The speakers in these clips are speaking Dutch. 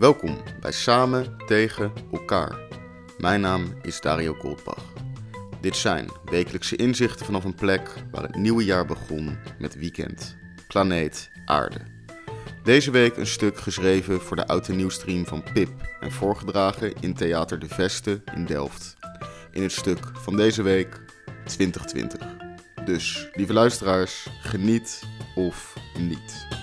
Welkom bij Samen tegen elkaar. Mijn naam is Dario Goldbach. Dit zijn wekelijkse inzichten vanaf een plek waar het nieuwe jaar begon met weekend. Planeet Aarde. Deze week een stuk geschreven voor de oude nieuwstream van Pip en voorgedragen in Theater de Veste in Delft. In het stuk van deze week 2020. Dus, lieve luisteraars, geniet of niet.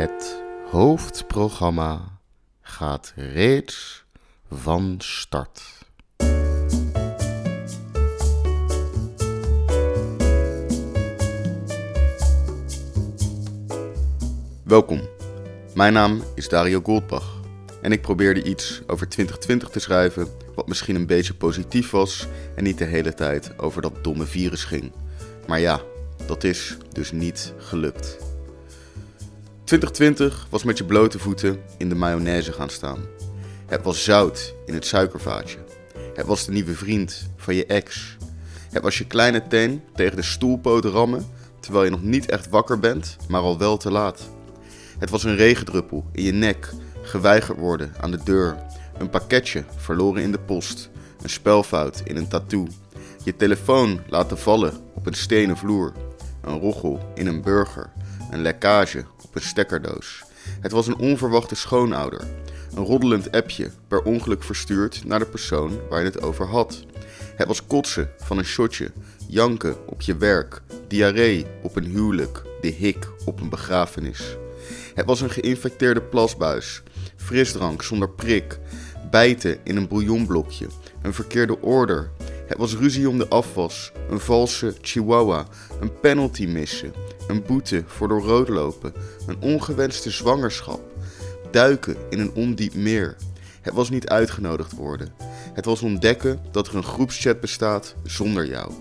Het hoofdprogramma gaat reeds van start. Welkom. Mijn naam is Dario Goldbach en ik probeerde iets over 2020 te schrijven wat misschien een beetje positief was en niet de hele tijd over dat domme virus ging. Maar ja, dat is dus niet gelukt. 2020 was met je blote voeten in de mayonaise gaan staan. Het was zout in het suikervaatje. Het was de nieuwe vriend van je ex. Het was je kleine teen tegen de stoelpoot rammen terwijl je nog niet echt wakker bent, maar al wel te laat. Het was een regendruppel in je nek, geweigerd worden aan de deur, een pakketje verloren in de post, een spelfout in een tattoo, je telefoon laten vallen op een stenen vloer, een roggel in een burger, een lekkage op een stekkerdoos. Het was een onverwachte schoonouder, een roddelend appje per ongeluk verstuurd naar de persoon waar je het over had. Het was kotsen van een shotje, janken op je werk, diarree op een huwelijk, de hik op een begrafenis. Het was een geïnfecteerde plasbuis, frisdrank zonder prik, bijten in een bouillonblokje, een verkeerde order. Het was ruzie om de afwas, een valse chihuahua, een penalty missen, een boete voor door rood lopen, een ongewenste zwangerschap, duiken in een ondiep meer. Het was niet uitgenodigd worden. Het was ontdekken dat er een groepschat bestaat zonder jou.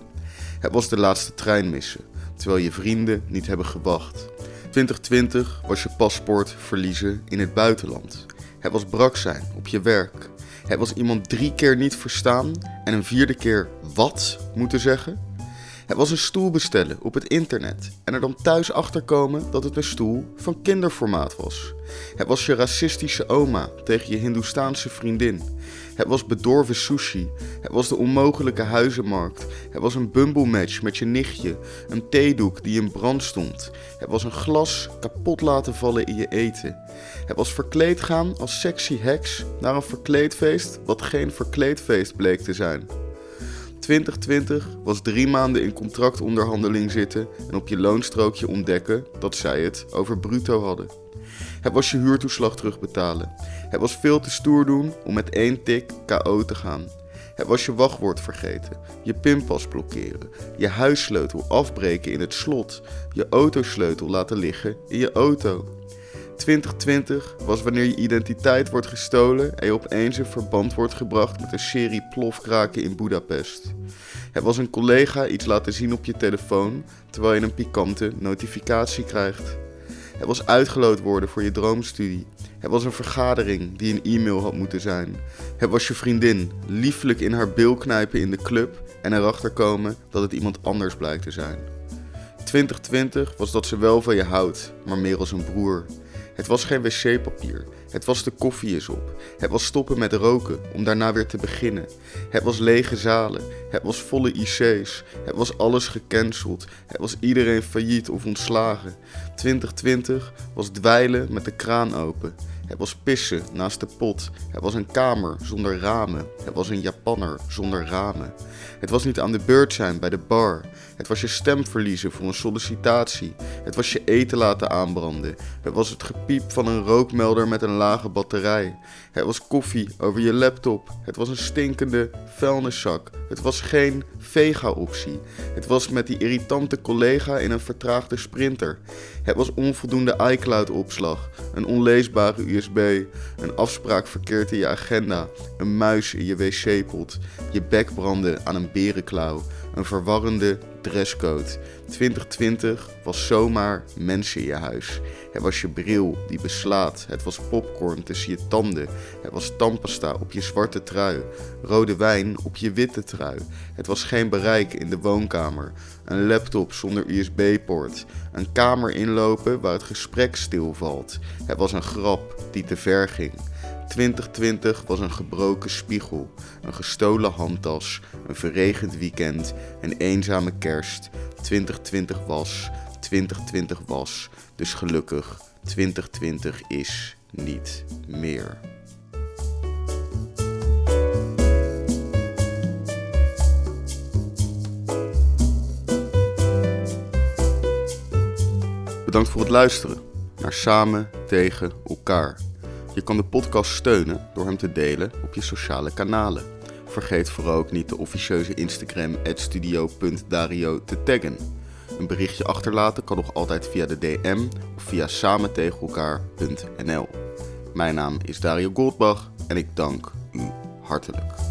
Het was de laatste trein missen, terwijl je vrienden niet hebben gewacht. 2020 was je paspoort verliezen in het buitenland. Het was brak zijn op je werk. Het was iemand drie keer niet verstaan en een vierde keer wat moeten zeggen. Het was een stoel bestellen op het internet en er dan thuis achterkomen dat het een stoel van kinderformaat was. Het was je racistische oma tegen je Hindoestaanse vriendin. Het was bedorven sushi. Het was de onmogelijke huizenmarkt. Het was een bumblematch met je nichtje. Een theedoek die in brand stond. Het was een glas kapot laten vallen in je eten. Het was verkleed gaan als sexy heks naar een verkleedfeest wat geen verkleedfeest bleek te zijn. 2020 was drie maanden in contractonderhandeling zitten en op je loonstrookje ontdekken dat zij het over bruto hadden. Het was je huurtoeslag terugbetalen. Het was veel te stoer doen om met één tik KO te gaan. Het was je wachtwoord vergeten, je pinpas blokkeren, je huissleutel afbreken in het slot, je autosleutel laten liggen in je auto. 2020 was wanneer je identiteit wordt gestolen en je opeens in verband wordt gebracht met een serie plofkraken in Budapest. Het was een collega iets laten zien op je telefoon terwijl je een pikante notificatie krijgt. Het was uitgeloot worden voor je droomstudie. Het was een vergadering die een e-mail had moeten zijn. Het was je vriendin lieflijk in haar bil knijpen in de club en erachter komen dat het iemand anders blijkt te zijn. 2020 was dat ze wel van je houdt, maar meer als een broer. Het was geen wc-papier. Het was de koffie is op. Het was stoppen met roken om daarna weer te beginnen. Het was lege zalen. Het was volle IC's. Het was alles gecanceld. Het was iedereen failliet of ontslagen. 2020 was dweilen met de kraan open. Het was pissen naast de pot. Het was een kamer zonder ramen. Het was een Japanner zonder ramen. Het was niet aan de beurt zijn bij de bar. Het was je stem verliezen voor een sollicitatie. Het was je eten laten aanbranden. Het was het gepiep van een rookmelder met een lage batterij. Het was koffie over je laptop. Het was een stinkende vuilniszak. Het was geen vega-optie. Het was met die irritante collega in een vertraagde sprinter. Het was onvoldoende iCloud-opslag, een onleesbare USB, een afspraak verkeerd in je agenda, een muis in je wc-pot, je bek branden aan een berenklauw, een verwarrende dresscode. 2020 was zomaar mensen in je huis. Het was je bril die beslaat. Het was popcorn tussen je tanden. Het was tandpasta op je zwarte trui. Rode wijn op je witte trui. Het was geen bereik in de woonkamer. Een laptop zonder USB-poort. Een kamer inlopen waar het gesprek stilvalt. Het was een grap die te ver ging. 2020 was een gebroken spiegel, een gestolen handtas, een verregend weekend, een eenzame kerst. 2020 was, 2020 was, dus gelukkig, 2020 is niet meer. Bedankt voor het luisteren naar Samen tegen elkaar. Je kan de podcast steunen door hem te delen op je sociale kanalen. Vergeet vooral ook niet de officieuze Instagram studio.dario te taggen. Een berichtje achterlaten kan nog altijd via de DM of via samentegenelkaar.nl. Mijn naam is Dario Goldbach en ik dank u hartelijk.